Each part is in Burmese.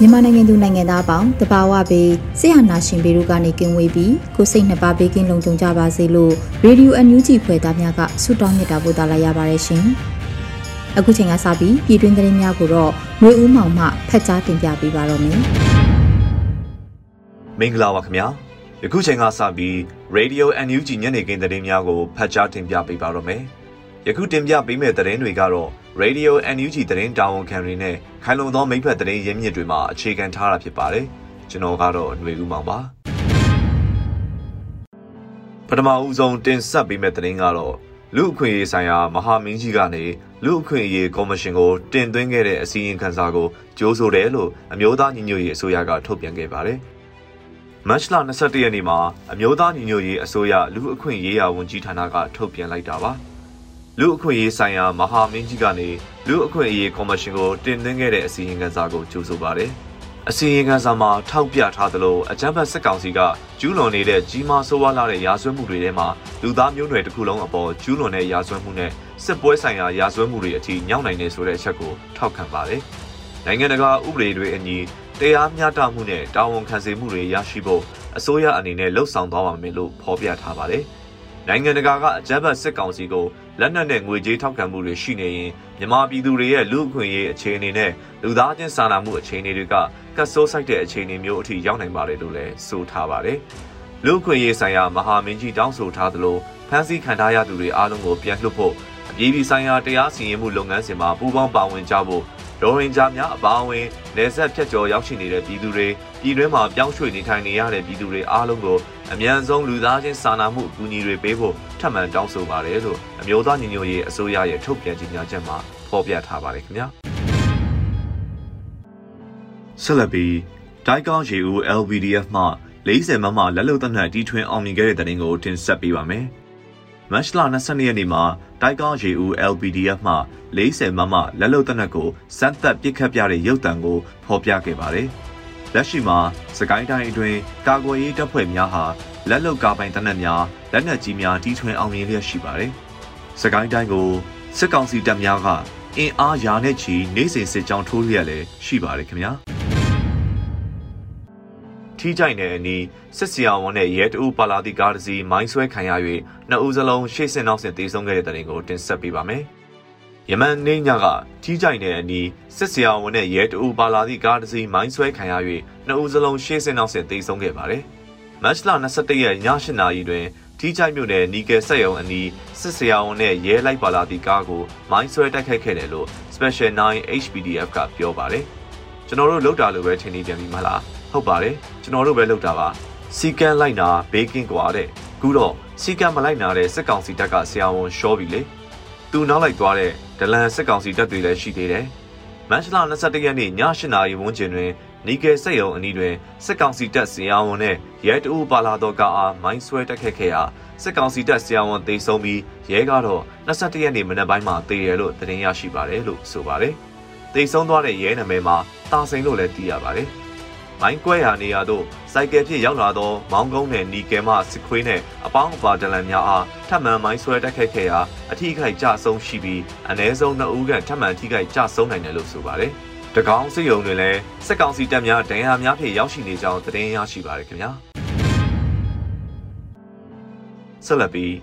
မြန်မာနိုင်ငံသူနိုင်ငံသားအပေါင်းတဘာဝပေးဆရာနာရှင်ပေတို့ကနေကင်းဝေးပြီးကိုစိတ်နှစ်ပါးဘေးကင်းလုံခြုံကြပါစေလို့ရေဒီယိုအန်ယူဂျီဖွယ်သားများကဆုတောင်းမြတ်တာပို့သလာရပါတယ်ရှင်။အခုချိန်ကစပြီးပြည်တွင်းသတင်းများကိုတော့မျိုးဦးမောင်မှဖတ်ကြားတင်ပြပေးပါတော့မယ်။မင်္ဂလာပါခင်ဗျာ။ယခုချိန်ကစပြီး Radio NUG ညနေခင်းသတင်းများကိုဖတ်ကြားတင်ပြပေးပါတော့မယ်။ ယခုတင်ပြပေးမယ့်သတင်းတွေကတော့ Radio NUG သတင်းတာဝန်ခံတွေနဲ့ခိုင်လုံသောမိဖက်သတင်းရင်းမြစ်တွေမှာအခြေခံထားတာဖြစ်ပါတယ်။ကျွန်တော်ကတော့ຫນွေဦးမောင်ပါ။ပထမဦးဆုံးတင်ဆက်ပေးမယ့်သတင်းကတော့လူအခွင့်အရေးဆိုင်ရာမဟာမင်းကြီးကနေလူအခွင့်အရေးကော်မရှင်ကိုတင်သွင်းခဲ့တဲ့အစည်းအဝေးခန်းစာကိုကြိုးဆိုတယ်လို့အမျိုးသားညီညွတ်ရေးအစိုးရကထုတ်ပြန်ခဲ့ပါတယ်။မတ်လ22ရက်နေ့မှာအမျိုးသားညီညွတ်ရေးအစိုးရလူအခွင့်အရေးရာဝန်ကြီးဌာနကထုတ်ပြန်လိုက်တာပါ။ လူအခွင့်အရေးဆိုင်ရာမဟာမင်းကြီးကနေလူအခွင့်အရေးကော်မရှင်ကိုတင်သွင်းခဲ့တဲ့အစည်းအဝေးခန်းစာကိုကြိုဆိုပါတယ်။အစည်းအဝေးခန်းစာမှာထောက်ပြထားသလိုအကြမ်းဖက်စစ်ကောင်စီကကျူးလွန်နေတဲ့ကြီးမားဆိုးဝါးလာတဲ့ရာဇဝတ်မှုတွေထဲမှာလူသားမျိုးနွယ်တစ်ခုလုံးအပေါ်ကျူးလွန်တဲ့ရာဇဝတ်မှုနဲ့စစ်ပွဲဆိုင်ရာရာဇဝတ်မှုတွေအထိညှောင်းနိုင်နေဆိုတဲ့အချက်ကိုထောက်ခံပါတယ်။နိုင်ငံတကာဥပဒေတွေအညီတရားမျှတမှုနဲ့တာဝန်ခံစေမှုတွေရရှိဖို့အစိုးရအနေနဲ့လှုံ့ဆော်သွားပါမယ်လို့ဖော်ပြထားပါတယ်။ နိုင်ငံတကာကအကြမ်းဖက်စစ်ကောင်စီကိုလက်နက်နဲ့ငွေကြေးထောက်ခံမှုတွေရှိနေရင်မြန်မာပြည်သူတွေရဲ့လူအခွင့်အရေးအခြေအနေနဲ့လူသားချင်းစာနာမှုအခြေအနေတွေကကတ်ဆိုးဆိုင်တဲ့အခြေအနေမျိုးအထိရောက်နိုင်ပါတယ်လို့လည်းဆိုထားပါတယ်။လူအခွင့်အရေးဆိုင်ရာမဟာမင်းကြီးတောင်းဆိုထားသလိုဖမ်းဆီးခံထားရသူတွေအားလုံးကိုပြန်လွှတ်ဖို့အပြည်ပြည်ဆိုင်ရာတရားစီရင်မှုလုပ်ငန်းစဉ်မှာပူးပေါင်းပါဝင်ကြဖို့ ရိုဟင်ဂျာများအပါအဝင်နေဆက်ဖြတ်ကျော်ရောက်ရှိနေတဲ့ပြည်သူတွေပြည်တွင်းမှာပြောင်းရွှေ့နေထိုင်နေရတဲ့ပြည်သူတွေအားလုံးကိုအမြန်ဆုံးလူသားချင်းစာနာမှုအကူအညီတွေပေးဖို့ထပ်မံတောင်းဆိုပါတယ်လို့အမျိုးသားညီညွတ်ရေးအစိုးရရဲ့ထုတ်ပြန်ကြေညာချက်မှာဖော်ပြထားပါတယ်ခင်ဗျာဆက်လက်ပြီးတိုက်ကောင်းရေဦး LVDF မှ40မမလက်လုံတပ်နဲ့တီထွင်အောင်မြင်ခဲ့တဲ့တဲ့ရင်ကိုတင်ဆက်ပေးပါမယ်မတ်လ22ရက်နေ့မှာ တိုက်ကောင်းရေဦး LPDF မှ40မမလက်လုံတပ်နက်ကိုစမ်းသပ်ပစ်ခတ်ပြတဲ့ရုပ်တံကိုဖော်ပြခဲ့ပါတယ်။လက်ရှိမှာစကိုင်းတိုင်းအတွင်းကာကွယ်ရေးတပ်ဖွဲ့များဟာလက်လုံကာပိုင်တပ်နက်များလက်နက်ကြီးများတီထွင်အောင်မြင်လျက်ရှိပါတယ်။စကိုင်းတိုင်းကိုစစ်ကောင်စီတပ်များကအင်အားရာနဲ့ချီနေစဉ်စစ်ကြောင်းထိုးလျက်လည်းရှိပါတယ်ခင်ဗျာ။ ထီးကြိုင်တဲ့အနီးစစ်စီအောင်ဝန်နဲ့ရဲတအူပါလာတီကားတစ်စီးမိုင်းဆွဲခံရ၍နှစ်ဦးစလုံးရှေ့ဆင်နောက်ဆင်တေဆုံးခဲ့တဲ့တဲ့ရင်ကိုတင်ဆက်ပေးပါမယ်။ယမန်နေညကထီးကြိုင်တဲ့အနီးစစ်စီအောင်ဝန်နဲ့ရဲတအူပါလာတီကားတစ်စီးမိုင်းဆွဲခံရ၍နှစ်ဦးစလုံးရှေ့ဆင်နောက်ဆင်တေဆုံးခဲ့ပါတယ်။မတ်လ21ရက်ည8နာရီတွင်ထီးချိုက်မြို့နယ်နီကယ်ဆက်ရုံအနီးစစ်စရာဝန်နဲ့ရဲလိုက်ပါလာသည့်ကားကိုမိုင်းဆွဲတိုက်ခိုက်ခဲ့တယ်လို့ Special 9 HPDF ကပြောပါတယ်။ကျွန်တော်တို့လောက်တာလို့ပဲထင်နေပြန်ပြီမလား။ ဟုတ်ပါတယ်ကျွန်တော်တို့ပဲလုပ်တာပါစီကန်းလိုက်နာဘေးကင်းกว่าတဲ့ခုတော့စီကန်းမလိုက်နာတဲ့စစ်ကောင်စီတပ်ကဆရာဝန်ရှောပြီလေသူနောက်လိုက်သွားတဲ့ဒလန်စစ်ကောင်စီတပ်တွေလည်းရှိသေးတယ်မန်ချလာ21ရက်နေ့ည8နာရီဝန်းကျင်တွင်နီကယ်စက်ရုံအနီးတွင်စစ်ကောင်စီတပ်ဆရာဝန်နဲ့ရဲတအူပါလာတော့ကအားမိုင်းဆွဲတက်ခတ်ခဲ့ရာစစ်ကောင်စီတပ်ဆရာဝန်တေဆုံးပြီးရဲကတော့21ရက်နေ့မနက်ပိုင်းမှာတေတယ်လို့သတင်းရရှိပါတယ်လို့ဆိုပါတယ်။တေဆုံးသွားတဲ့ရဲနာမည်မှာတာစိန်လို့လည်းသိရပါတယ်။ မိုင်းကွဲရာနေရာသို့စိုက်ကယ်ဖြင့်ရောက်လာသောမောင်းကုန်းနယ်နီကယ်မှစစ်ခွေးနှင့်အပေါင်းအပါဒလန်များအားထပ်မံမိုင်းဆွဲတက်ခတ်ခဲ့ရာအထိခိုက်ကြဆုံးရှိပြီးအ ਨੇ ဆုံး2ဦးခန့်ထပ်မံထိခိုက်ကြဆုံးနိုင်တယ်လို့ဆိုပါတယ်။တကောင်းစစ်ရုံတွင်လည်းစစ်ကောင်စီတပ်များဒဏ်ရာများဖြင့်ရောက်ရှိနေကြောင်းသတင်းရရှိပါရခင်ဗျာ။ဆက်လက်ပြီး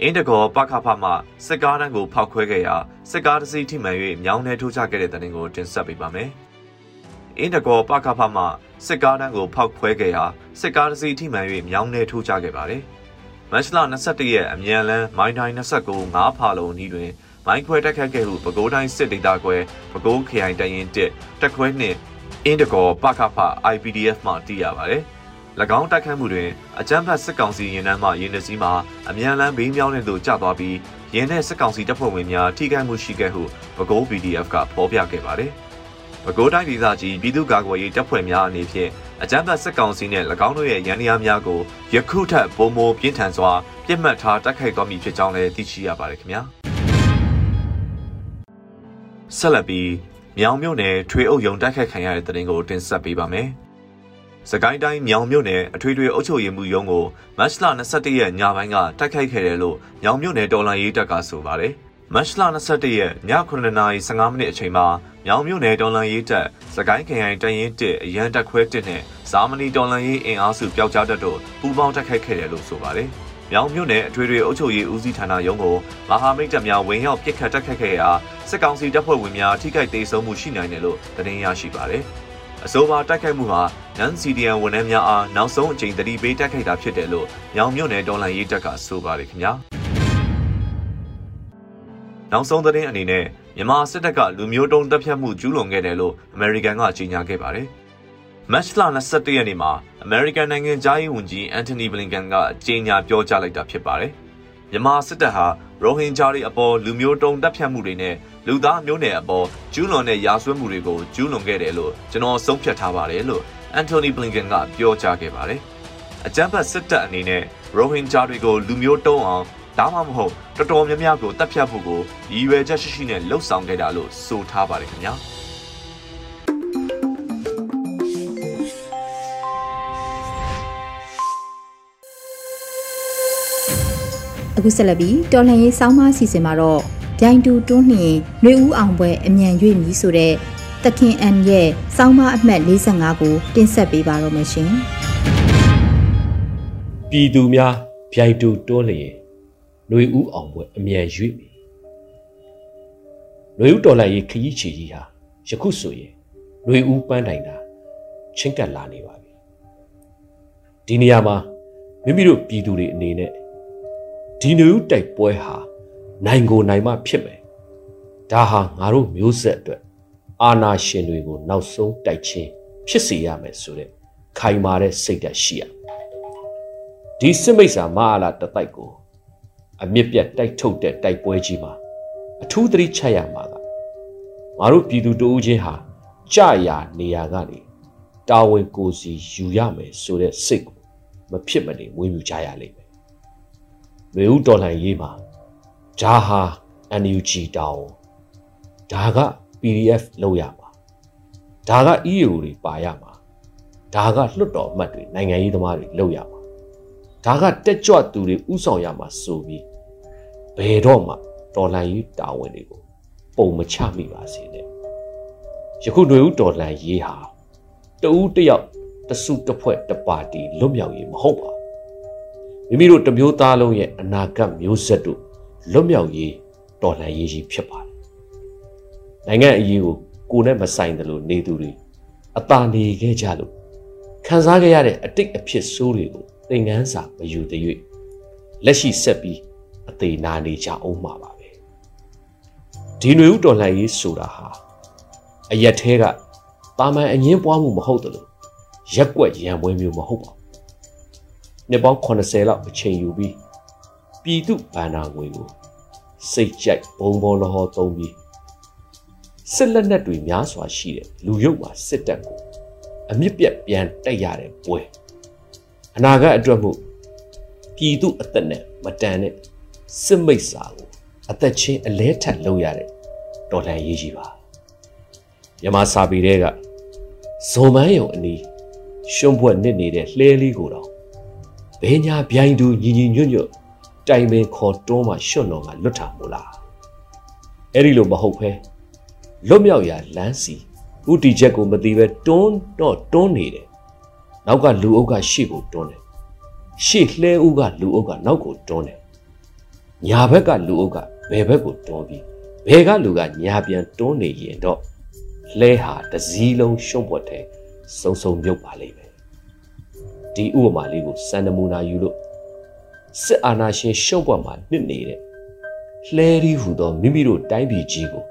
အင်းတကောပခဖမှစစ်ကားတန်းကိုဖောက်ခွဲခဲ့ရာစစ်ကားတစ်စီးထိမှန်၍မြောင်းထဲထိုးချခဲ့တဲ့တဲ့တင်ကိုတင်ဆက်ပေးပါမယ်။ အင်းတကောပခဖမှစစ်ကားတန်းကိုဖောက်ခွဲခဲ့ရာစစ်ကားတစ်စီးထိမှန်၍မြောင်းထဲထိုးချခဲ့ပါတယ်။မတ်လ21ရက်အမြန်လန်းမိုင်းတိုင်း29 9ဖာလုံဤတွင်မိုင်းခွဲတက်ခတ်ခဲ့ဟုပဲခူးတိုင်းစစ်ဒေသခွဲပဲခူးခရိုင်တရင်1တက်ခွဲနှင့်အင်းတကောပခဖ IPDF မှသိရပါတယ်။၎င်းတိုက်ခတ်မှုတွင်အကြမ်းဖက်စစ်ကောင်စီရင်နှန်းမှရင်နှစည်းမှာအမြန်လန်းဘေးမြောင်းတဲ့သို့ကျသွားပြီးရင်တဲ့စစ်ကောင်စီတပ်ဖွဲ့ဝင်များထိခိုက်မှုရှိခဲ့ဟုပဲခူး PDF ကဖော်ပြခဲ့ပါတယ်။ ပဲခူးတိုင်းဒေသကြီးပြည်သူ့ကာကွယ်ရေးတပ်ဖွဲ့များအနေဖြင့်အကြမ်းဖက်စစ်ကောင်စီနှင့်၎င်းတို့ရဲ့ရန်ရာများကိုယခုထက်ပုံမိုပြင်းထန်စွာပြစ်မှတ်ထားတိုက်ခိုက်သွားမည်ဖြစ်ကြောင်းလည်းသိရှိရပါတယ်ခင်ဗျာ။ဆက်လက်ပြီးမြောင်မြို့နယ်ထွေအုပ်ရုံတိုက်ခိုက်ခံရတဲ့တဲ့တင်ကိုတင်ဆက်ပေးပါမယ်။စကိုင်းတိုင်းမြောင်မြို့နယ်အထွေထွေအုပ်ချုပ်ရေးမှူးရုံးကိုမတ်လ21ရက်ညပိုင်းကတိုက်ခိုက်ခဲ့တယ်လို့မြောင်မြို့နယ်တော်လှန်ရေးတပ်ကဆိုပါတယ်။ မတ်လ21ရက်ည9:15မိနစ်အချိန်မှာမြောင်မြို့နယ်တော်လှန်ရေးတပ်စကိုင်းခရိုင်တရင်1အရန်တပ်ခွဲ1နဲ့ဇာမနီတော်လှန်ရေးအင်အားစုပျောက်ကြားတပ်တို့ပူးပေါင်းတိုက်ခိုက်ခဲ့တယ်လို့ဆိုပါတယ်။မြောင်မြို့နယ်အထွေထွေအုပ်ချုပ်ရေးဦးစီးဌာနရုံးကိုမဟာမိတ်တပ်များဝင်ရောက်ပစ်ခတ်တိုက်ခိုက်ခဲ့ရာစစ်ကောင်စီတပ်ဖွဲ့ဝင်များထိခိုက်ဒေဆုံးမှုရှိနိုင်တယ်လို့သတင်းရရှိပါတယ်။အဆိုပါတိုက်ခိုက်မှုဟာနန်စီဒီယန်ဝန်ထမ်းများအားနောက်ဆုံးအကြိမ်တတိပေးတိုက်ခိုက်တာဖြစ်တယ်လို့ညောင်မြို့နယ်တော်လှန်ရေးတပ်ကဆိုပါတယ်ခင်ဗျာ နောက်ဆုံးသတင်းအနေနဲ့မြန်မာစစ်တပ်ကလူမျိုးတုံးတပ်ဖြတ်မှုကျူးလွန်ခဲ့တယ်လို့အမေရိကန်ကကြေညာခဲ့ပါတယ်မတ်လ21ရက်နေ့မှာအမေရိကန်နိုင်ငံသားရေးဝန်ကြီးအန်တိုနီဘလင်ကန်ကကြေညာပြောကြားလိုက်တာဖြစ်ပါတယ်မြန်မာစစ်တပ်ဟာရိုဟင်ဂျာတွေအပေါ်လူမျိုးတုံးတပ်ဖြတ်မှုတွေနဲ့လူသားမျိုးနွယ်အပေါ်ကျူးလွန်တဲ့ရာဇဝတ်မှုတွေကိုကျူးလွန်ခဲ့တယ်လို့ကျွန်တော်ဆုံးဖြတ်ထားပါတယ်လို့အန်တိုနီဘလင်ကန်ကပြောကြားခဲ့ပါတယ်။အကြမ်းဖက်စစ်တပ်အနေနဲ့ရိုဟင်ဂျာတွေကိုလူမျိုးတုံးအောင် ဒါမှမဟုတ်တော်တော်များများကိုတပ်ဖြတ်ဖို့ကိုရည်ရွယ်ချက်ရှိရှိနဲ့လှုံ့ဆော်ခဲ့တာလို့ဆိုထားပါတယ်ခင်ဗျာ။အခုဆက်လက်ပြီးတော်လှန်ရေးစောင်းမအစီအစဉ်မှာတော့ပြိုင်တူတွန်းနှင်နှွေဦးအောင်ပွဲအမြန်ရွေ့မည်ဆိုတဲ့တခင်အန်ရဲ့စောင်းမအမှတ်45ကိုတင်ဆက်ပေးပါတော့မယ်ရှင်။ပြည်သူများပြိုင်တူတွန်းလျင် နှွေဦးအောင်ပွဲအမြန်ရွေ့မည်။နှွေဦးတော်လှန်ရေးခရီးချီကြီးဟာယခုဆိုရင်နှွေဦးပန်းတိုင်တာချင်းကပ်လာနေပါပြီ။ဒီနေရာမှာမိမိတို့ပြည်သူတွေအနေနဲ့ဒီနှွေဦးတိုက်ပွဲဟာနိုင်ကိုနိုင်မှဖြစ်မယ်ဒါဟာငါတို့မျိုးဆက်အတွက်အာနာရှင်တွေကိုနောက်ဆုံးတိုက်ချင်းဖြစ်စေရမယ်ဆိုတဲ့ခိုင်မာတဲ့စိတ်ဓာတ်ရှိရဒီစစ်မိတ်ဆာမဟာလာတတိုက်ကို အမြင့်ပြတ်တိုက်ထုတ်တဲ့တိုက်ပွဲကြီးမှာအထူးသတိချရမှာကငါတို့ပြည်သူတဦးချင်းဟာကြာရာနေရာကနေတာဝန်ကိုစီယူရမယ်ဆိုတဲ့စိတ်ကိုမဖြစ်မနေမွေးမြူကြရလိမ့်မယ်။မေဦးတော်လှန်ရေးမှာဒါဟာ NUG တောင်းဒါက PDF လောက်ရမှာဒါက EAO တွေပါရမှာဒါကလွတ်တော်အမတ်တွေနိုင်ငံရေးသမားတွေလောက်ရမှာဒါကတက်ကြွသူတွေဥဆောင်ရမှာဆိုပြီး ဘယ်တော့မှတော်လှန်ရေးတာဝန်တွေကိုပုံမချမိပါစေနဲ့ယခုတွေဦးတော်လှန်ရေးဟာတဦးတယောက်တစုတစ်ဖွဲ့တစ်ပါတီလွတ်မြောက်ရေးမဟုတ်ပါမိမိတို့တမျိုးသားလုံးရဲ့အနာဂတ်မျိုးဆက်တို့လွတ်မြောက်ရေးတော်လှန်ရေးကြီးဖြစ်ပါတယ်။နိုင်ငံအရေးကိုကိုယ်နဲ့မဆိုင်တယ်လို့နေသူတွေအသာနေခဲ့ကြလို့ခံစားခဲ့ရတဲ့အတိတ်အဖြစ်ဆိုးတွေကိုသင်ခန်းစာမယူတ၍လက်ရှိဆက်ပြီးအ သေးနာနေကြအောင်မှာပါပဲ။ဒီຫນွေဥတော်လှန်ရေးဆိုတာဟာအရက်သေးကတာမန်အငင်းပွားမှုမဟုတ်တယ်လို့ရက်ွက်ရံပွဲမျိုးမဟုတ်ပါဘူး။နှစ်ပေါင်း80လောက်အချိန်ယူပြီးပြည်သူဗန္နာငွေကိုစိတ်ကြိုက်ဘုံဘောလဟောသုံးပြီးစစ်လက်နက်တွေများစွာရှိတဲ့လူရုပ်မှာစစ်တပ်ကိုအမြင့်ပြတ်ပြန်တိုက်ရတဲ့ပွဲအနာဂတ်အတွက်မှုပြည်သူအသက်နဲ့မတန်တဲ့ စစ်မိတ်စာကိုအသက်ချင်းအလဲထက်လုပ်ရတဲ့တော်လှန်ရေးကြီးပါမြမစာပေတွေကဇုံမန်းယုံအနီးရှုံးဘွက်နစ်နေတဲ့လှဲလေးကိုတော့ဘဲညာဗျိုင်းသူညီညီညွတ်ညွတ်တိုင်ပင်ခေါ်တွန်းမှရွှွတ်တော်ကလွတ်တာမို့လားအဲ့ဒီလိုမဟုတ်ဖဲလွတ်မြောက်ရာလမ်းစီဥတီချက်ကိုမသိပဲတွန်းတော့တွန်းနေတယ်နောက်ကလူအုပ်ကရှေ့ကိုတွန်းတယ်ရှေ့လှဲဦးကလူအုပ်ကနောက်ကိုတွန်းတယ် ညာဘက်ကလူအုပ်ကဘယ်ဘက်ကိုတွန်းပြီးဘယ်ကလူကညာပြန်တွန်းနေရင်တော့လှဲဟာတစည်းလုံးရှုံ့ပွက်တဲ့စုံစုံမြုပ်ပါလိမ့်မယ်ဒီဥပမာလေးကိုစံနမူနာယူလို့စစ်အာဏာရှင်ရှုံ့ပွက်မှာနှစ်နေတဲ့လှဲရီဟူသောမိမိတို့တိုင်းပြည်ကြီးကို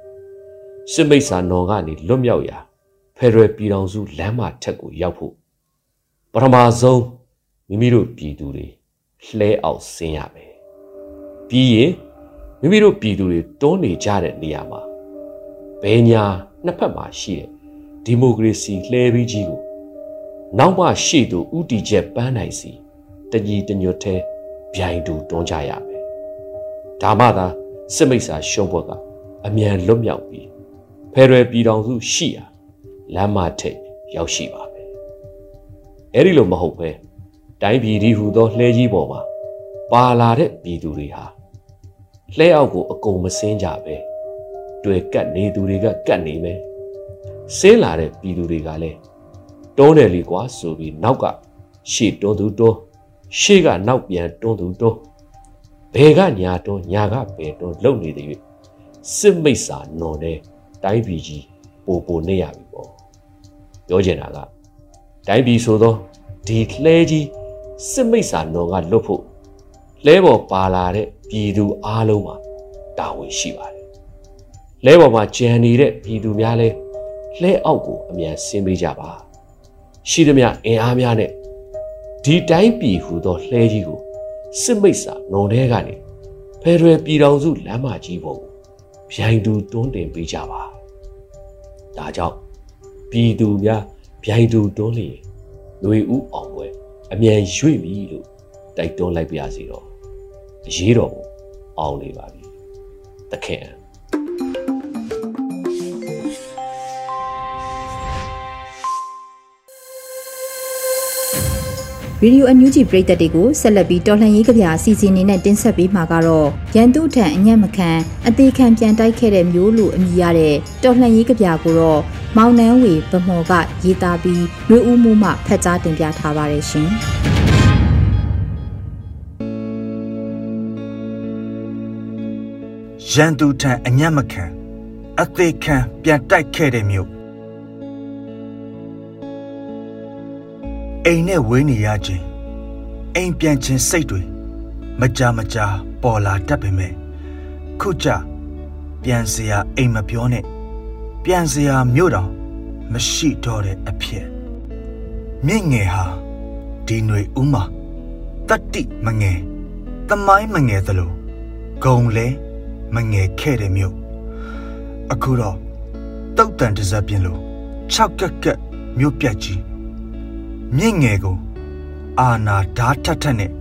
စစ်မိတ်ဆာနော်ကနေလွတ်မြောက်ရာဖက်ဒရယ်ပြည်ထောင်စုလမ်းမထက်ကိုရောက်ဖို့ပထမဆုံးမိမိတို့ပြည်သူတွေလှဲအောင်ဆင်းရမယ် ပြီးရင်မိမိတို့ပြည်သူတွေတွန်းနေကြတဲ့နေရာမှာဘယ်ညာနှစ်ဖက်မှာရှိတဲ့ဒီမိုကရေစီလှဲပြီးကြီးကိုနောက်မှရှေ့သို့ဥတီချက်ပန်းနိုင်စီတညီတညွတ်ထဲဗျိုင်တူတွန်းကြရမယ်ဒါမှသာစစ်မိတ်ဆာရှုံးဘွက်ကအမြန်လွတ်မြောက်ပြီးဖယ်ရယ်ပြည်တော်စုရှိရာလမ်းမထိပ်ရောက်ရှိပါမယ်အဲ့ဒီလိုမဟုတ်ပဲတိုင်းပြည်ဒီဟူသောလှဲကြီးပေါ်မှာပါလာတဲ့ပြည်သူတွေဟာ လှဲအောက်ကိုအကုန်မစင်းကြပဲတွေ့ကတ်နေသူတွေကကတ်နေမယ်ဆင်းလာတဲ့ပြည်သူတွေကလည်းတွန်းတယ်လေကွာဆိုပြီးနောက်ကရှေ့တွန်းသူတွန်းရှေ့ကနောက်ပြန်တွန်းသူတွန်းဘယ်ကညာတွန်းညာကဘယ်တွန်းလုံနေတဲ့၍စစ်မိတ်စာနော်တဲ့တိုင်းပြည်ကြီးပိုပိုနေရပြီပေါ့ပြောချင်တာကတိုင်းပြည်ဆိုတော့ဒီလှဲကြီးစစ်မိတ်စာနော်ကလွတ်ဖို့လဲပေါ်ပါလာတဲ့ ပြည်သူအားလုံးမှာတာဝန်ရှိပါတယ်လဲပေါ်မှာကြံနေတဲ့ပြည်သူများလဲလှဲအောက်ကိုအမြန်ဆင်းပေးကြပါရှိသမျှအင်အားများနဲ့ဒီတိုင်းပြည်ဟူသောလှဲကြီးကိုစစ်မိတ်စာနော်တဲကနေဖယ်ဒရယ်ပြည်တော်စုလမ်းမကြီးပေါ်ကိုဗျိုင်တူတွန်းတင်ပေးကြပါဒါကြောင့်ပြည်သူများဗျိုင်တူတွန်းလျင်ຫນွေဥအောင်ပွဲအမြန်ရွေ့ပြီလို့တိုက်တွန်းလိုက်ပါစီတော့ အရေးတော်ကိုအောင်နေပါပြီတခင်ဗီဒီယိုအန်ယူဂျီပရိသတ်တွေကိုဆက်လက်ပြီးတော်လှန်ရေးကြပြအစီအစဉ်နေနဲ့တင်ဆက်ပေးမှာကတော့ရန်သူထံအညံ့မခံအသေးခံပြန်တိုက်ခဲ့တဲ့မျိုးလိုအမည်ရတဲ့တော်လှန်ရေးကြပြကိုတော့မောင်နှန်းဝေဗမော်ကရေးသားပြီးနှွေဦးမှုမှဖတ်ကြားတင်ပြထားပါတယ်ရှင် ရန်သူထံအညံ့မခံအသေးခံပြန်တိုက်ခဲ့တဲ့မျိုးအိမ်နဲ့ဝေးနေရခြင်းအိမ်ပြန်ခြင်းစိတ်တွေမကြမကြာပေါ်လာတတ်ပေမဲ့ခုကြပြန်စရာအိမ်မပြောနဲ့ပြန်စရာမြို့တော်မရှိတော့တဲ့အဖြစ်မြင့်ငယ်ဟာဒီຫນွေဥမာတတိမငယ်တမိုင်းမငယ်သလိုဂုံလဲ မငယ်ခဲ့တဲ့မြို့အခုတော့တုတ်တန်တစပ်ပြင်းလို့6ကက်ကက်မြို့ပြက်ကြီးမြင့်ငယ်ကိုအာနာဓာထထနဲ့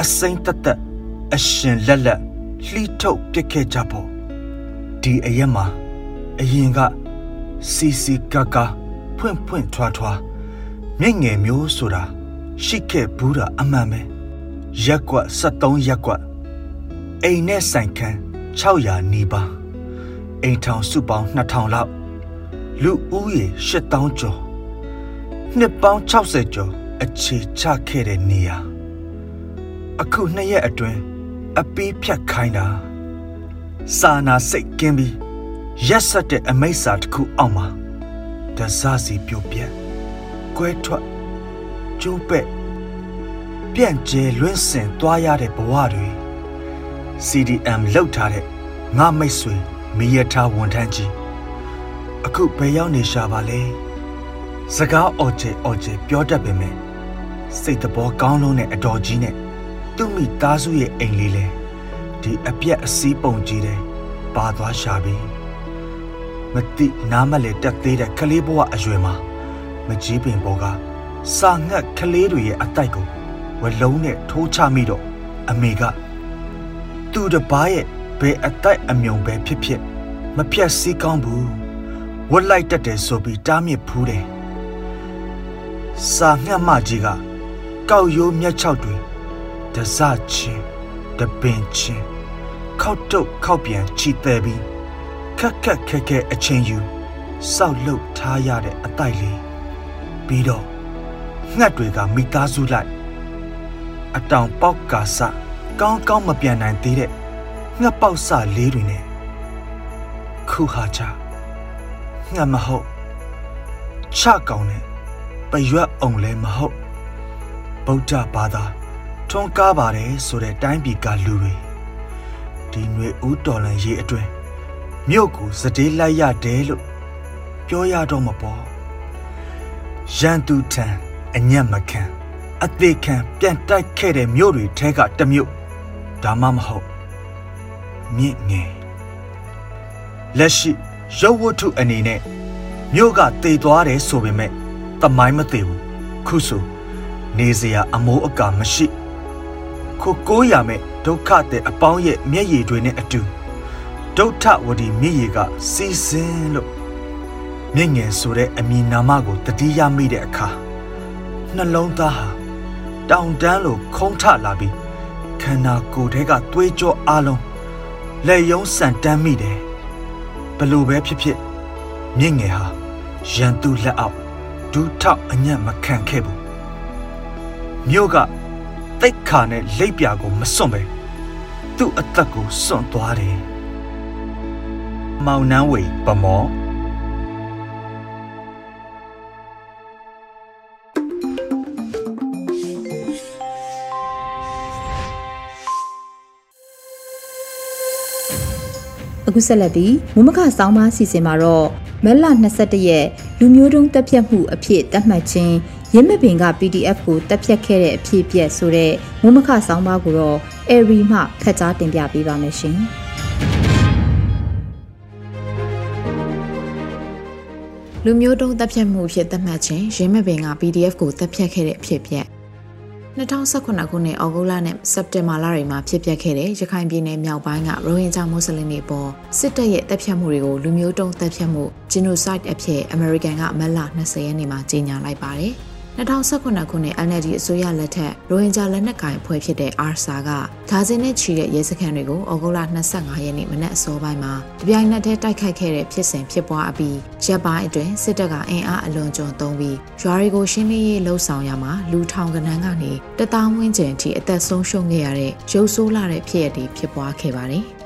အစိမ့်တက်တက်အရှင်လက်လက်လှီးထုတ်ပစ်ခဲ့ကြဖို့ဒီအရက်မှာအရင်ကစီစီကာကာဖွင့်ဖွင့်ထွားထွားမြင့်ငယ်မျိုးဆိုတာရှိခဲ့ဘူးတာအမှန်ပဲရက်ကွက်73ရက်ကွက်အိမ်နဲ့ဆိုင်ခန်း 600နီးပါးအိမ်ထောင်စုပေါင်း2000လောက်လူဦးရေ8000ကျော်နှစ်ပေါင်း60ကျော်အခြေချခဲ့တဲ့နေရာအခုနှစ်ရက်အတွင်းအပီးဖြတ်ခိုင်းတာစာနာစိတ်ကင်းပြီးရက်ဆက်တဲ့အမိတ်စာတစ်ခုအောက်မှာဒဇစီပြိုပြက်ကွဲထွက်ကျိုးပဲ့ပြန့်ကျဲလွင့်စင်သွားရတဲ့ဘဝတွေ CDM လောက်ထားတဲ့ငါမိတ်ဆွေမိရထားဝန်ထမ်းကြီးအခုဘယ်ရောက်နေရှာပါလဲစကားအော်ချေအော်ချေပြောတတ်ပေမဲ့စိတ်တဘောကောင်းလုံးနဲ့အတော်ကြီးနဲ့သူ့မိသားစုရဲ့အိမ်လေးလဲဒီအပြက်အစည်းပုံကြီးတဲ့ပါသွားရှာပြီးမတိနားမလဲတက်သေးတဲ့ကလေးဘဝအရွယ်မှာမကြီးပင်ပေါ်ကစာငတ်ကလေးတွေရဲ့အတိုက်ကိုဝလုံးနဲ့ထိုးချမိတော့အမေက သူ့တပားရဲ့ဘယ်အတိုက်အမြုံပဲဖြစ်ဖြစ်မဖြတ်စည်းကောင်းဘူးဝက်လိုက်တတ်တယ်ဆိုပြီးတားမြစ်ဖူးတယ်စာငှက်မကြီးကကောက်ရိုးမြက်ချောက်တွေဒဇချင်းတပင်ချင်းခောက်တုတ်ခောက်ပြန်ချီတယ်ပြီးခက်ခက်ခက်ခဲအချင်းယူစောက်လုတ်ထားရတဲ့အတိုက်လေးပြီးတော့ငှက်တွေကမိသားစုလိုက်အတောင်ပေါက်ကာစ ကောင်းကောင်းမပြန်နိုင်သေးတဲ့ငှက်ပေါက်စလေးတွေနဲ့ခုဟာချငှက်မဟုတ်ချကောင်နဲ့ပရွက်အောင်လည်းမဟုတ်ဗုဒ္ဓဘာသာထွန်းကားပါတယ်ဆိုတဲ့တိုင်းပြည်ကလူတွေဒီຫນွေဦးတော်လန်ရေးအတွင်းမြို့ကိုစတေးလိုက်ရတယ်လို့ပြောရတော့မပေါ်ရန်သူထံအညံ့မခံအသေးခံပြန်တိုက်ခဲ့တဲ့မြို့တွေထဲကတစ်မြို့ ဒါမှမဟုတ်မြင့်ငယ်လက်ရှိရုပ်ဝတ္ထုအနေနဲ့မြို့ကတည်သွားတယ်ဆိုပေမဲ့တမိုင်းမသေးဘူးခုဆိုနေစရာအမိုးအကာမရှိခိုကိုးရမဲ့ဒုက္ခတဲ့အပေါင်းရဲ့မျက်ရည်တွေနဲ့အတူဒုဋ္ဌဝတီမြည်ရည်ကစီစဉ်လို့မြင့်ငယ်ဆိုတဲ့အမည်နာမကိုတတိယမိတဲ့အခါနှလုံးသားဟာတောင်တန်းလိုခုံးထလာပြီး ခန္ဓာကိုယ်ထဲကသွေးကြောအလုံးလက်ယုံဆန်တမ်းမိတယ်ဘလို့ပဲဖြစ်ဖြစ်မြင့်ငယ်ဟာရန်သူလက်အောက်ဒူးထောက်အညံ့မခံခဲ့ဘူးမြို့ကတိတ်ခါနဲ့လိပ်ပြာကိုမစွန့်ပဲသူ့အသက်ကိုစွန့်သွားတယ်မောင်နှမ်းဝေပမော အခုဆက်လက်ပြီးမမခဆောင်းပါစီစဉ်မှာတော့မက်လ22ရက်လူမျိုးတုံးတက်ဖြတ်မှုအဖြစ်သတ်မှတ်ခြင်းရင်းမပင်က PDF ကိုတက်ဖြတ်ခဲ့တဲ့အဖြစ်အပျက်ဆိုတဲ့မမခဆောင်းပါကိုတော့အဲရီမှဖတ်ကြားတင်ပြပေးပါမယ်ရှင်လူမျိုးတုံးတပ်ဖြတ်မှုဖြစ်သတ်မှတ်ခြင်းရင်းမပင်က PDF ကိုတပ်ဖြတ်ခဲ့တဲ့အဖြစ်အပျက် 2018ခုနှစ်ဩဂုတ်လနဲ့စက်တင်ဘာလတွေမှာဖြစ်ပျက်ခဲ့တဲ့ရခိုင်ပြည်နယ်မြောက်ပိုင်းကရိုဟင်ဂျာမွတ်စလင်တွေပေါ်စစ်တပ်ရဲ့တပ်ဖြတ်မှုတွေကိုလူမျိုးတုံးတပ်ဖြတ်မှု genocide အဖြစ်အမေရိကန်ကမတ်လ20ရက်နေ့မှာကြေညာလိုက်ပါတယ်။ 2019ခုနှစ် NLD အစိုးရလက်ထက်ရိုဟင်ဂျာလက်နက်ကိုင်အဖွဲ့ဖြစ်တဲ့ ARSA ကဒါဇင်နဲ့ချီတဲ့ရဲစခန်းတွေကိုဩဂုတ်လ25ရက်နေ့မနက်အစောပိုင်းမှာတပြိုင်နက်တည်းတိုက်ခိုက်ခဲ့တဲ့ဖြစ်စဉ်ဖြစ်ပွားအပြီးရပ်ပိုင်းအတွင်းစစ်တပ်ကအင်အားအလွန်ကျွံသုံးပြီးရွာတွေကိုရှင်းလင်းရေးလှုပ်ဆောင်ရမှာလူထောင်ကနန်းကနေတသောင်းဝန်းကျင်အထိအသက်ဆုံးရှုံးခဲ့ရတဲ့ရုပ်ဆိုးလာတဲ့ဖြစ်ရပ်တွေဖြစ်ပွားခဲ့ပါတယ်။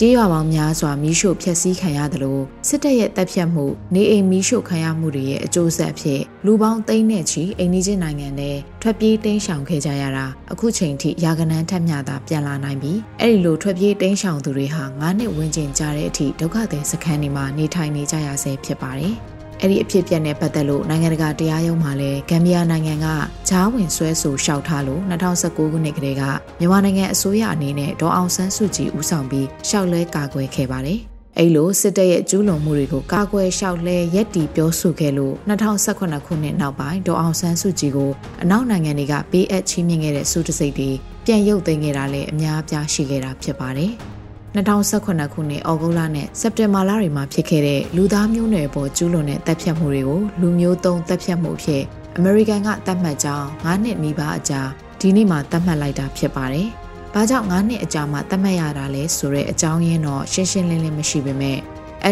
ကြေးရွာပေါင်းများစွာမီးရှို့ဖျက်ဆီးခံရသလိုစစ်တပ်ရဲ့တပ်ဖြတ်မှုနေအိမ်မီးရှို့ခံရမှုတွေရဲ့အကျိုးဆက်ဖြစ်လူပေါင်းသိန်းနဲ့ချီအိမ်နီးချင်းနိုင်ငံတွေထွက်ပြေးတိမ်းရှောင်ခဲ့ကြရတာအခုချိန်ထိရာကနန်းထက်မြတာပြန်လာနိုင်ပြီအဲ့ဒီလိုထွက်ပြေးတိမ်းရှောင်သူတွေဟာ9နှစ်ဝန်းကျင်ကြာတဲ့အထိဒုက္ခသည်စခန်းတွေမှာနေထိုင်နေကြရဆဲဖြစ်ပါတယ် အဲ့ဒီအဖြစ်အပျက်နဲ့ပတ်သက်လို့နိုင်ငံတကာတရားရုံးမှာလည်းဂမ်ဘီယာနိုင်ငံကဂျားဝင်ဆွဲဆိုလျှောက်ထားလို့2019ခုနှစ်ကလေးကမြန်မာနိုင်ငံအစိုးရအနေနဲ့ဒေါ်အောင်ဆန်းစုကြည်ဦးဆောင်ပြီးရှောက်လဲကာကွယ်ခဲ့ပါတယ်။အဲ့လိုစစ်တပ်ရဲ့ကျူးလွန်မှုတွေကိုကာကွယ်ရှောက်လဲရက်တီပြောဆိုခဲ့လို့2018ခုနှစ်နောက်ပိုင်းဒေါ်အောင်ဆန်းစုကြည်ကိုအနောက်နိုင်ငံတွေကပေးအပ်ချီးမြှင့်ခဲ့တဲ့စုတစိတ်တွေပြန်ရုပ်သိမ်းခဲ့တာလည်းအများအပြားရှိခဲ့တာဖြစ်ပါတယ်။ 2018ခုနှစ်ဩဂုတ်လနဲ့စက်တင်ဘာလတွေမှာဖြစ်ခဲ့တဲ့လူသားမျိုးနွယ်ပေါ်ကျူးလွန်တဲ့တပ်ဖြတ်မှုတွေကိုလူမျိုးသုံးတပ်ဖြတ်မှုဖြစ်အမေရိကန်ကသတ်မှတ်ကြောင်း9နှစ်နီးပါးအကြာဒီနေ့မှာသတ်မှတ်လိုက်တာဖြစ်ပါတယ်။ဘာကြောင့်9နှစ်အကြာမှသတ်မှတ်ရတာလဲဆိုတဲ့အကြောင်းရင်းတော့ရှင်းရှင်းလင်းလင်းမရှိပေမဲ့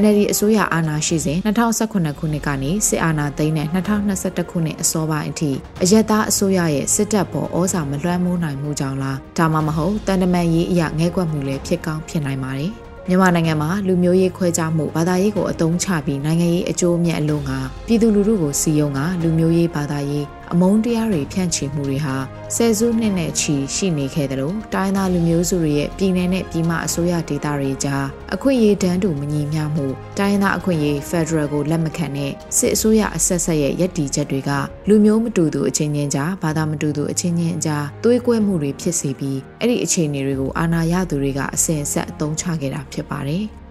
NLD အစိုးရအာဏာရှိစဉ်2018ခုနှစ်ကနေစစ်အာဏာသိမ်းတဲ့2021ခုနှစ်အစောပိုင်းအထိအယက်သားအစိုးရရဲ့စစ်တပ်ပေါ်ဩဇာမလွှမ်းမိုးနိုင်မှုကြောင့်လားဒါမှမဟုတ်တန်တမန်ရေးအရာငဲကွက်မှုလည်းဖြစ်ကောင်းဖြစ်နိုင်ပါတယ်မြန်မာနိုင်ငံမှာလူမျိုးရေးခွဲခြားမှုဘာသာရေးကိုအသုံးချပြီးနိုင်ငံရေးအကျိုးအမြတ်အလုံးကပြည်သူလူထုကိုစီယုံကလူမျိုးရေးဘာသာရေး အမုန်းတရားတွေဖြန့်ချီမှုတွေဟာဆယ်စုနှစ်နဲ့ချီရှိနေခဲ့တယ်လို့တိုင်းသားလူမျိုးစုတွေရဲ့ပြည်내နဲ့ပြည်မအစိုးရဒေသတွေကြားအခွင့်အရေးတန်းတူမညီမျှမှုတိုင်းသားအခွင့်အရေး Federal ကိုလက်မခံတဲ့စစ်အစိုးရအဆက်ဆက်ရဲ့ရည်တည်ချက်တွေကလူမျိုးမတူသူအချင်းချင်းကြားဘာသာမတူသူအချင်းချင်းကြားသွေးကွဲမှုတွေဖြစ်စေပြီးအဲ့ဒီအခြေအနေတွေကိုအာဏာရသူတွေကအစဉ်အဆက်အသုံးချခဲ့တာဖြစ်ပါတယ်။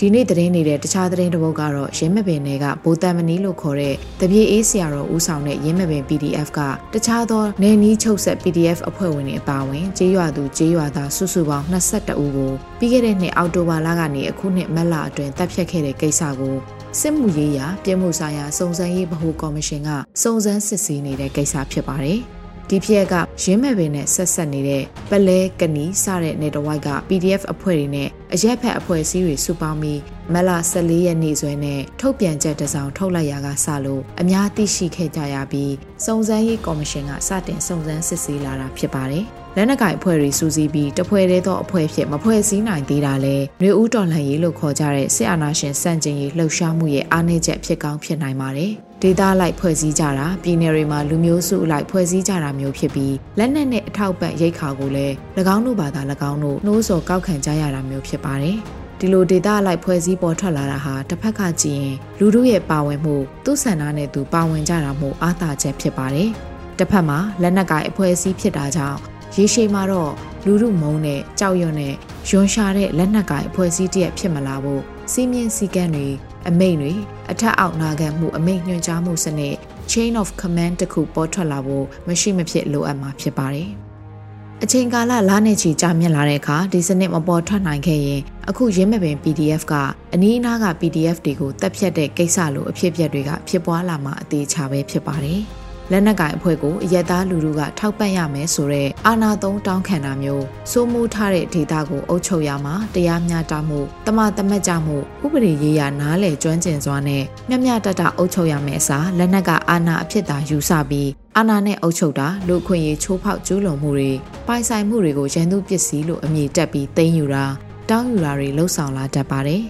ဒီနေ့သတင်းနေတဲ့တခြားသတင်းတစ်ပုဒ်ကတော့ရင်းမပင်တွေကဗိုလ်တမနီလို့ခေါ်တဲ့တပြေအေးဆရာတော်ဦးဆောင်တဲ့ရင်းမပင် PDF ကတခြားသောနေနီးချုပ်ဆက် PDF အဖွဲ့ဝင်တွေအပါအဝင်ကျေးရွာသူကျေးရွာသားစုစုပေါင်း22ဦးကိုပြီးခဲ့တဲ့နှစ်အောက်တိုဘာလကနေအခုနှစ်မတ်လအတွင်းတပ်ဖြတ်ခဲ့တဲ့ကိစ္စကိုစစ်မှုရေးရာပြည်မှုဆိုင်ရာစုံစမ်းရေးဗဟိုကော်မရှင်ကစုံစမ်းစစ်ဆေးနေတဲ့ကိစ္စဖြစ်ပါတယ်။ ဒီဖြစ်ကရင်းမဲ့ပင်နဲ့ဆက်ဆက်နေတဲ့ပလဲကနီစတဲ့နေတဝိုက်က PDF အဖွဲ့တွေနဲ့အရက်ဖက်အဖွဲ့အစည်းတွေစုပေါင်းပြီးမလ14ရက်နေ့စွဲနဲ့ထုတ်ပြန်ချက်တစ်စောင်ထုတ်လိုက်ရာကစလို့အများသိရှိခဲ့ကြရပြီးစုံစမ်းရေးကော်မရှင်ကစတင်စုံစမ်းစစ်ဆေးလာတာဖြစ်ပါတယ်။ လက်နက်ကိုင်အဖွဲ့တွေစူးစီးပြီးတဖွဲ့သေးသောအဖွဲ့ဖြစ်မဖွဲ့စည်းနိုင်သေးတာလဲနှွေဦးတော်လှန်ရေးလို့ခေါ်ကြတဲ့စစ်အာဏာရှင်စန့်ကျင်ရေးလှုပ်ရှားမှုရဲ့အားနည်းချက်ဖြစ်ကောင်းဖြစ်နိုင်ပါတယ်။ဒေသလိုက်ဖွဲ့စည်းကြတာပြည်နယ်တွေမှာလူမျိုးစုအလိုက်ဖွဲ့စည်းကြတာမျိုးဖြစ်ပြီးလက်နက်နဲ့အထောက်ပံ့ရိတ်ခါကိုလည်း၎င်းတို့ဘာသာ၎င်းတို့နှိုးဆော်ကောက်ခံကြရတာမျိုးဖြစ်ပါတယ်။ဒီလိုဒေတာလိုက်ဖွဲ့စည်းပေါ်ထွက်လာတာဟာတစ်ဖက်ကကြည့်ရင်လူတို့ရဲ့ပါဝင်မှုသူ့ဆန္ဒနဲ့သူပါဝင်ကြတာမို့အားသာချက်ဖြစ်ပါတယ်။တစ်ဖက်မှာလက်နက်ကိုင်အဖွဲ့အစည်းဖြစ်တာကြောင့် ရေရှည်မှာတော့လူမှုမုံနဲ့ကြောက်ရွံ့နဲ့ယွန်ရှာတဲ့လက်နက်ကိုင်အဖွဲ့အစည်းတရက်ဖြစ်မလာဖို့စီးမြင့်စည်းကမ်းတွေအမိန့်တွေအထက်အောက်နာခံမှုအမိန့်ညွှန်ကြားမှုစနစ် chain of command တခုပေါ်ထွက်လာဖို့မရှိမဖြစ်လိုအပ်မှာဖြစ်ပါတယ်။အချိန်ကာလလနဲ့ချီကြာမြင့်လာတဲ့အခါဒီစနစ်မပေါ်ထွက်နိုင်ခဲ့ရင်အခုရင်းမပင် PDF ကအနီးအနားက PDF တွေကိုတက်ဖြတ်တဲ့ကိစ္စလိုအဖြစ်အပျက်တွေကဖြစ်ပွားလာမှာအသေးချာပဲဖြစ်ပါတယ်။ လက်နက်ကင်အဖွဲ့ကိုအရက်သားလူထုကထောက်ပံ့ရမယ်ဆိုတော့အာဏာသုံးတောင်းခံတာမျိုးစိုးမိုးထားတဲ့ဒေသကိုအုပ်ချုပ်ရမှာတရားမျှတမှုတမတမတ်ကြမှုဥပဒေရေးရာနားလည်ကျွမ်းကျင်စွာနဲ့မျှမျှတတအုပ်ချုပ်ရမယ်အစားလက်နက်ကအာဏာအဖြစ်သာယူဆပြီးအာဏာနဲ့အုပ်ချုပ်တာလူခွင့်ရေးချိုးဖောက်ကျူးလွန်မှုတွေပိုင်ဆိုင်မှုတွေကိုရန်သူပစ္စည်းလို့အမည်တက်ပြီးသိမ်းယူတာတောင်းယူတာတွေလှုပ်ဆောင်လာတတ်ပါတယ်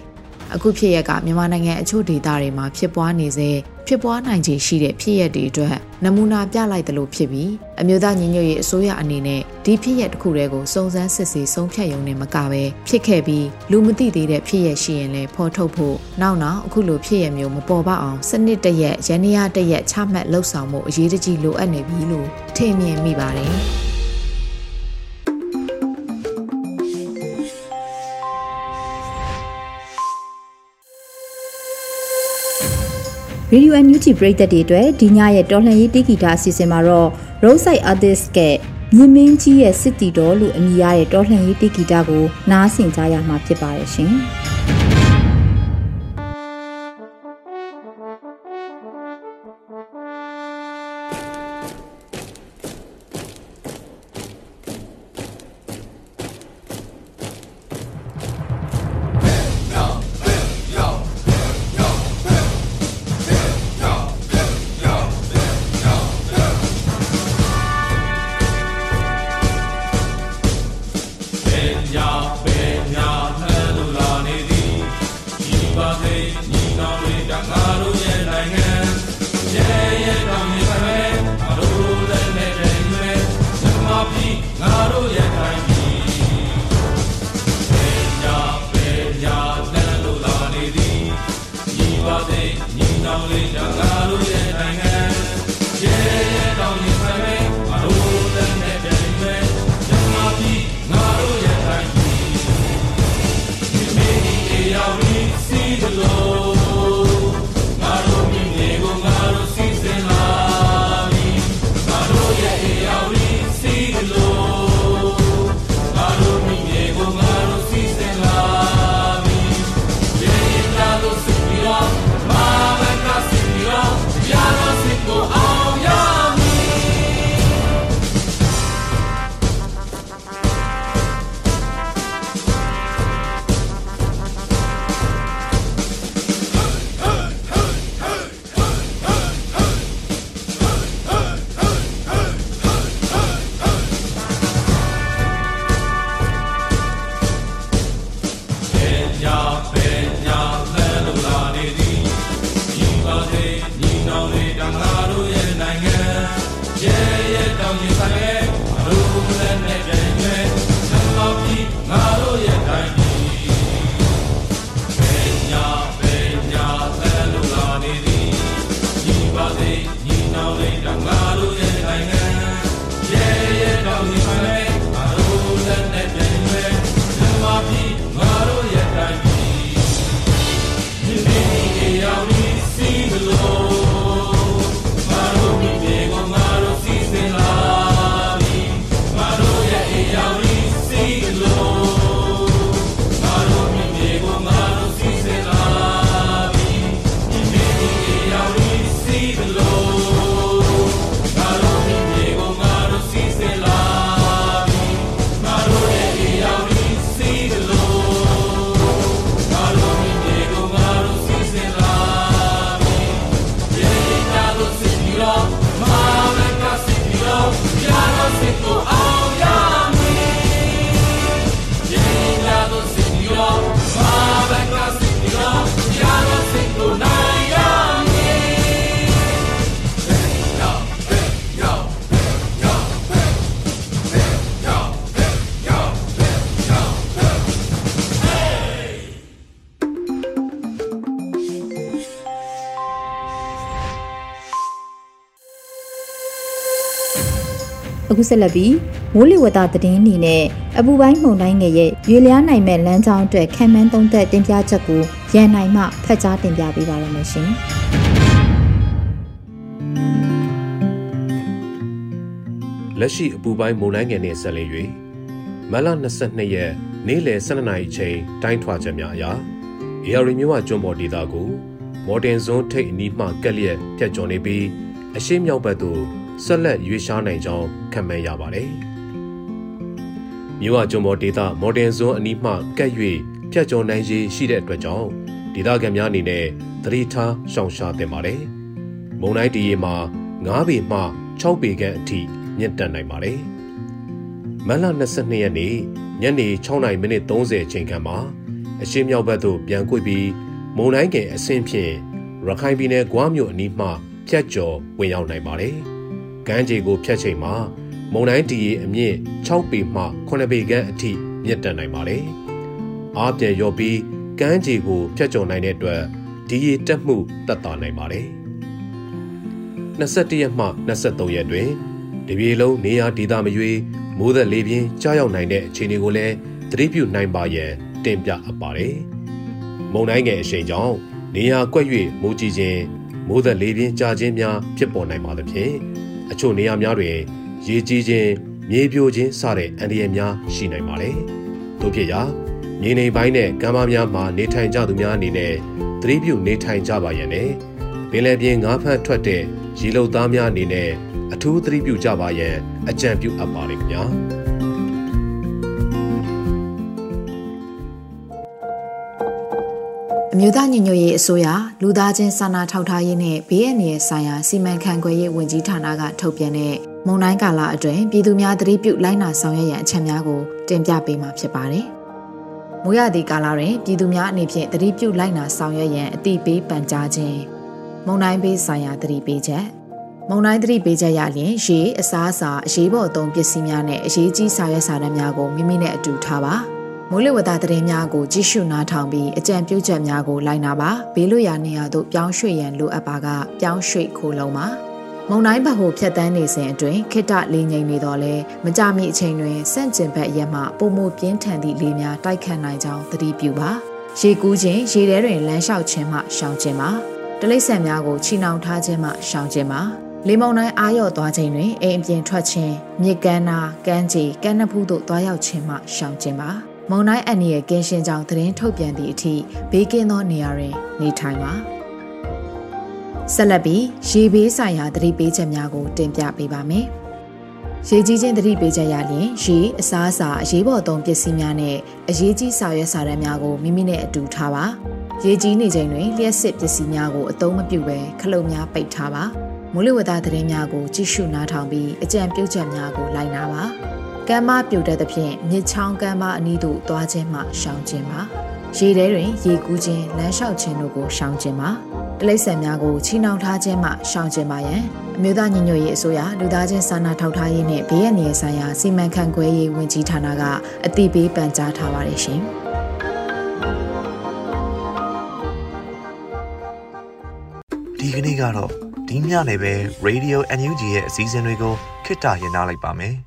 အခုဖြစ်ရကမြန်မာနိုင်ငံအချို့ဒေသတွေမှာဖြစ်ပွားနေစေ ဖြစ်ပွားနိုင်ခြေရှိတဲ့ဖြစ်ရပ်တွေအတွက်နမူနာပြလိုက်သလိုဖြစ်ပြီးအမျိုးသားညီညွတ်ရေးအစိုးရအနေနဲ့ဒီဖြစ်ရပ်တစ်ခုတည်းကိုစုံစမ်းစစ်ဆေးဆုံးဖြတ်ရုံနဲ့မကပဲဖြစ်ခဲ့ပြီးလူမသိသေးတဲ့ဖြစ်ရပ်ရှိရင်လည်းဖော်ထုတ်ဖို့နောက်နောက်အခုလိုဖြစ်ရပ်မျိုးမပေါ်ပေါက်အောင်စနစ်တရက်ရန်ရတရက်ချမှတ်လှုပ်ဆောင်မှုအရေးတကြီးလိုအပ်နေပြီလို့ထင်မြင်မိပါတယ်။ Radio NUG ပရိသတ်တွေအတွက်ဒီညရဲ့တော်လှန်ရေးတိဂီတာအစီအစဉ်မှာတော့ Roadside Artist ကမြင်းမင်းကြီးရဲ့စစ်တီတော်လို့အမည်ရတဲ့တော်လှန်ရေးတိဂီတာကိုနားဆင်ကြရမှာဖြစ်ပါတယ်ရှင်။ အခုဆက်လက်ပြီးမိုးလေဝသသတင်းအနေနဲ့အပူပိုင်းမှုန်တိုင်းငယ်ရဲ့ရွေလျားနိုင်မဲ့လမ်းကြောင်းအတွက်ခံမှန်းသုံးသက်တင်ပြချက်ကိုရန်နိုင်မှဖတ်ကြားတင်ပြပေးပါရမရှင်။လက်ရှိအပူပိုင်းမုန်တိုင်းငယ်နဲ့ဆက်လက်၍မလ22ရက်နေ့လယ်12နာရီချိန်တိုင်းထွာချက်များအရာအေရီမျိုးဝကျွန်းပေါ်ဒေသကိုမော်တင်ဇွန်းထိတ်အနီးမှကက်လျက်ပြတ်ကျော်နေပြီးအရှိမြောက်ဘက်သို့ ဆက်လက်ရွေးရှားနိုင်ကြောင်းခန့်မှန်းရပါတယ်။မြို့ဝကျွန်းပေါ်ဒေသမော်တင်ဇွန်းအနီးမှကက်၍ပြတ်ကျော်နိုင်ရည်ရှိတဲ့အတွက်ကြောင့်ဒေသခံများအနေနဲ့သတိထားရှောင်ရှားသင့်ပါတယ်။မုန်တိုင်းတည်ရမှာ9ပေမှ6ပေခန့်အထိမြင့်တက်နိုင်ပါတယ်။မတ်လ22ရက်နေ့ညနေ6:30မိနစ်30ချိန်ခန့်မှာအရှေ့မြောက်ဘက်သို့ပြန်ကွေ့ပြီးမုန်တိုင်းငယ်အဆင့်ဖြင့်ရခိုင်ပြည်နယ်ကွားမြို့အနီးမှဖြတ်ကျော်ဝင်ရောက်နိုင်ပါတယ်။ ကမ်းခြေကိုဖြတ်ချိန်မှာမုန်တိုင်းတီအမြင့်6ပေမှ9ပေခန့်အထိမြင့်တက်နိုင်ပါတယ်။အားပြန်ရော့ပြီးကမ်းခြေကိုဖြတ်ကျော်နိုင်တဲ့အတွက်ဒီရေတက်မှုတက်တာနိုင်ပါတယ်။21ရက်မှ23ရက်တွင်တပြေလုံးနေရာဒေသမရွေးမိုးသက်လေပြင်းကြားရောက်နိုင်တဲ့အခြေအနေကိုလည်းသတိပြုနိုင်ပါရန်တင်ပြအပ်ပါတယ်။မုန်တိုင်းငယ်အရှိန်ကြောင့်နေရာကွက်၍မိုးကြီးခြင်းမိုးသက်လေပြင်းကြားခြင်းများဖြစ်ပေါ်နိုင်ပါသဖြင့် အချို့နေရာများတွင်ရေကြီးခြင်းမြေပြိုခြင်းစတဲ့အန္တရာယ်များရှိနိုင်ပါတယ်။တို့ဖြစ်ရာမြေနေပိုင်းနဲ့ကမ်းပါးများမှာနေထိုင်ကြသူများအနေနဲ့သတိပြုနေထိုင်ကြပါရန်နဲ့ပင်လယ်ပြင်ငါးဖမ်းထွက်တဲ့ရေလုံသားများအနေနဲ့အထူးသတိပြုကြပါရန်အကြံပြုအပ်ပါတယ်ခင်ဗျာ အမျိုးသားညီညွတ်ရေးအစိုးရလူသားချင်းစာနာထောက်ထားရေးနဲ့ဘေးအန္တရာယ်ဆိုင်ရာစီမံခန့်ခွဲရေးဝန်ကြီးဌာနကထုတ်ပြန်တဲ့မုံတိုင်းကာလအတွင်းပြည်သူများသတိပြုလိုက်နာဆောင်ရွက်ရန်အချက်များကိုတင်ပြပေးမှာဖြစ်ပါတယ်။မိုးရသည့်ကာလတွင်ပြည်သူများအနေဖြင့်သတိပြုလိုက်နာဆောင်ရွက်ရန်အတိပေးပန်ကြားခြင်းမုံတိုင်းဘေးဆိုင်ရာသတိပေးချက်မုံတိုင်းသတိပေးချက်ရလျင်ရေအစားအစာအရေးပေါ်အသုံးပစ္စည်းများနဲ့အရေးကြီးစာရွက်စာတမ်းများကိုမိမိနဲ့အတူထားပါ မိုးလေဝသသတင်းများကိုကြည့်ရှုနားထောင်ပြီးအကြံပြုချက်များကိုလိုက်နာပါဘေးလွတ်ရာနေရာသို့ပြောင်းရွှေ့ရန်လိုအပ်ပါကပြောင်းရွှေ့ခိုးလုံးပါမုံတိုင်းဘက်ဟိုဖြတ်တန်းနေစဉ်အတွင်းခိတလေးငိမ့်နေတော့လဲမကြမီအချိန်တွင်စန့်ကျင်ဘက်ရက်မှပုံမပြင်းထန်သည့်လေများတိုက်ခတ်နိုင်ကြောင်းသတိပြုပါရေကူးခြင်းရေထဲတွင်လမ်းလျှောက်ခြင်းမှရှောင်ခြင်းပါတလိษံများကိုချီနှောင်ထားခြင်းမှရှောင်ခြင်းပါလေမုန်တိုင်းအာရော့သွားခြင်းတွင်အိမ်အပြင်ထွက်ခြင်းမြစ်ကမ်းနာကမ်းခြေကမ်းနဖူးသို့သွားရောက်ခြင်းမှရှောင်ခြင်းပါ မုန်တိုင်းအန်နီရဲ့ကင်းရှင်းကြောင်းသတင်းထုတ်ပြန်သည့်အထိဘေးကင်းသောနေရာတွင် နေထိုင်ပါဆက်လက်ပြီးရေဘေးဆိုင်ရာသတိပေးချက်များကို တင်ပြပေးပါမယ်ရေကြီးခြင်းသတိပေးချက်ရလျင်ရေအစားအစာအရေးပေါ်သုံးပစ္စည်းများနဲ့အရေးကြီးစာရွက်စာတမ်းများကိုမိမိနဲ့အတူထားပါရေကြီးနေချိန်တွင်လျှက်စစ်ပစ္စည်းများကိုအသုံးမပြုဘဲခလုတ်များပိတ်ထားပါမိုးလေဝသသတင်းများကိုကြည့်ရှုနားထောင်ပြီးအကြံပြုချက်များကိုလိုက်နာပါ ကမ်းမပြိုတဲ့သဖြင့်မြစ်ချောင်းကမ်းမအနီးသို့သွားခြင်းမှရှောင်ခြင်းပါရေထဲတွင်ရေကူးခြင်းလမ်းလျှောက်ခြင်းတို့ကိုရှောင်ခြင်းပါတလိษံများကိုချီနှောင်ထားခြင်းမှရှောင်ခြင်းပါယံအမျိုးသားညီညွတ်ရေးအစိုးရလူသားချင်းစာနာထောက်ထားရေးနဲ့ဘေးအန္တရာယ်ဆိုင်ရာစီမံခန့်ခွဲရေးဝန်ကြီးဌာနကအသိပေးပန်ကြားထားပါတယ်ရှင်ဒီကနေ့ကတော့ဒီညနေပဲ Radio NUG ရဲ့အစည်းအဝေးကိုခਿੱတရနာလိုက်ပါမယ်။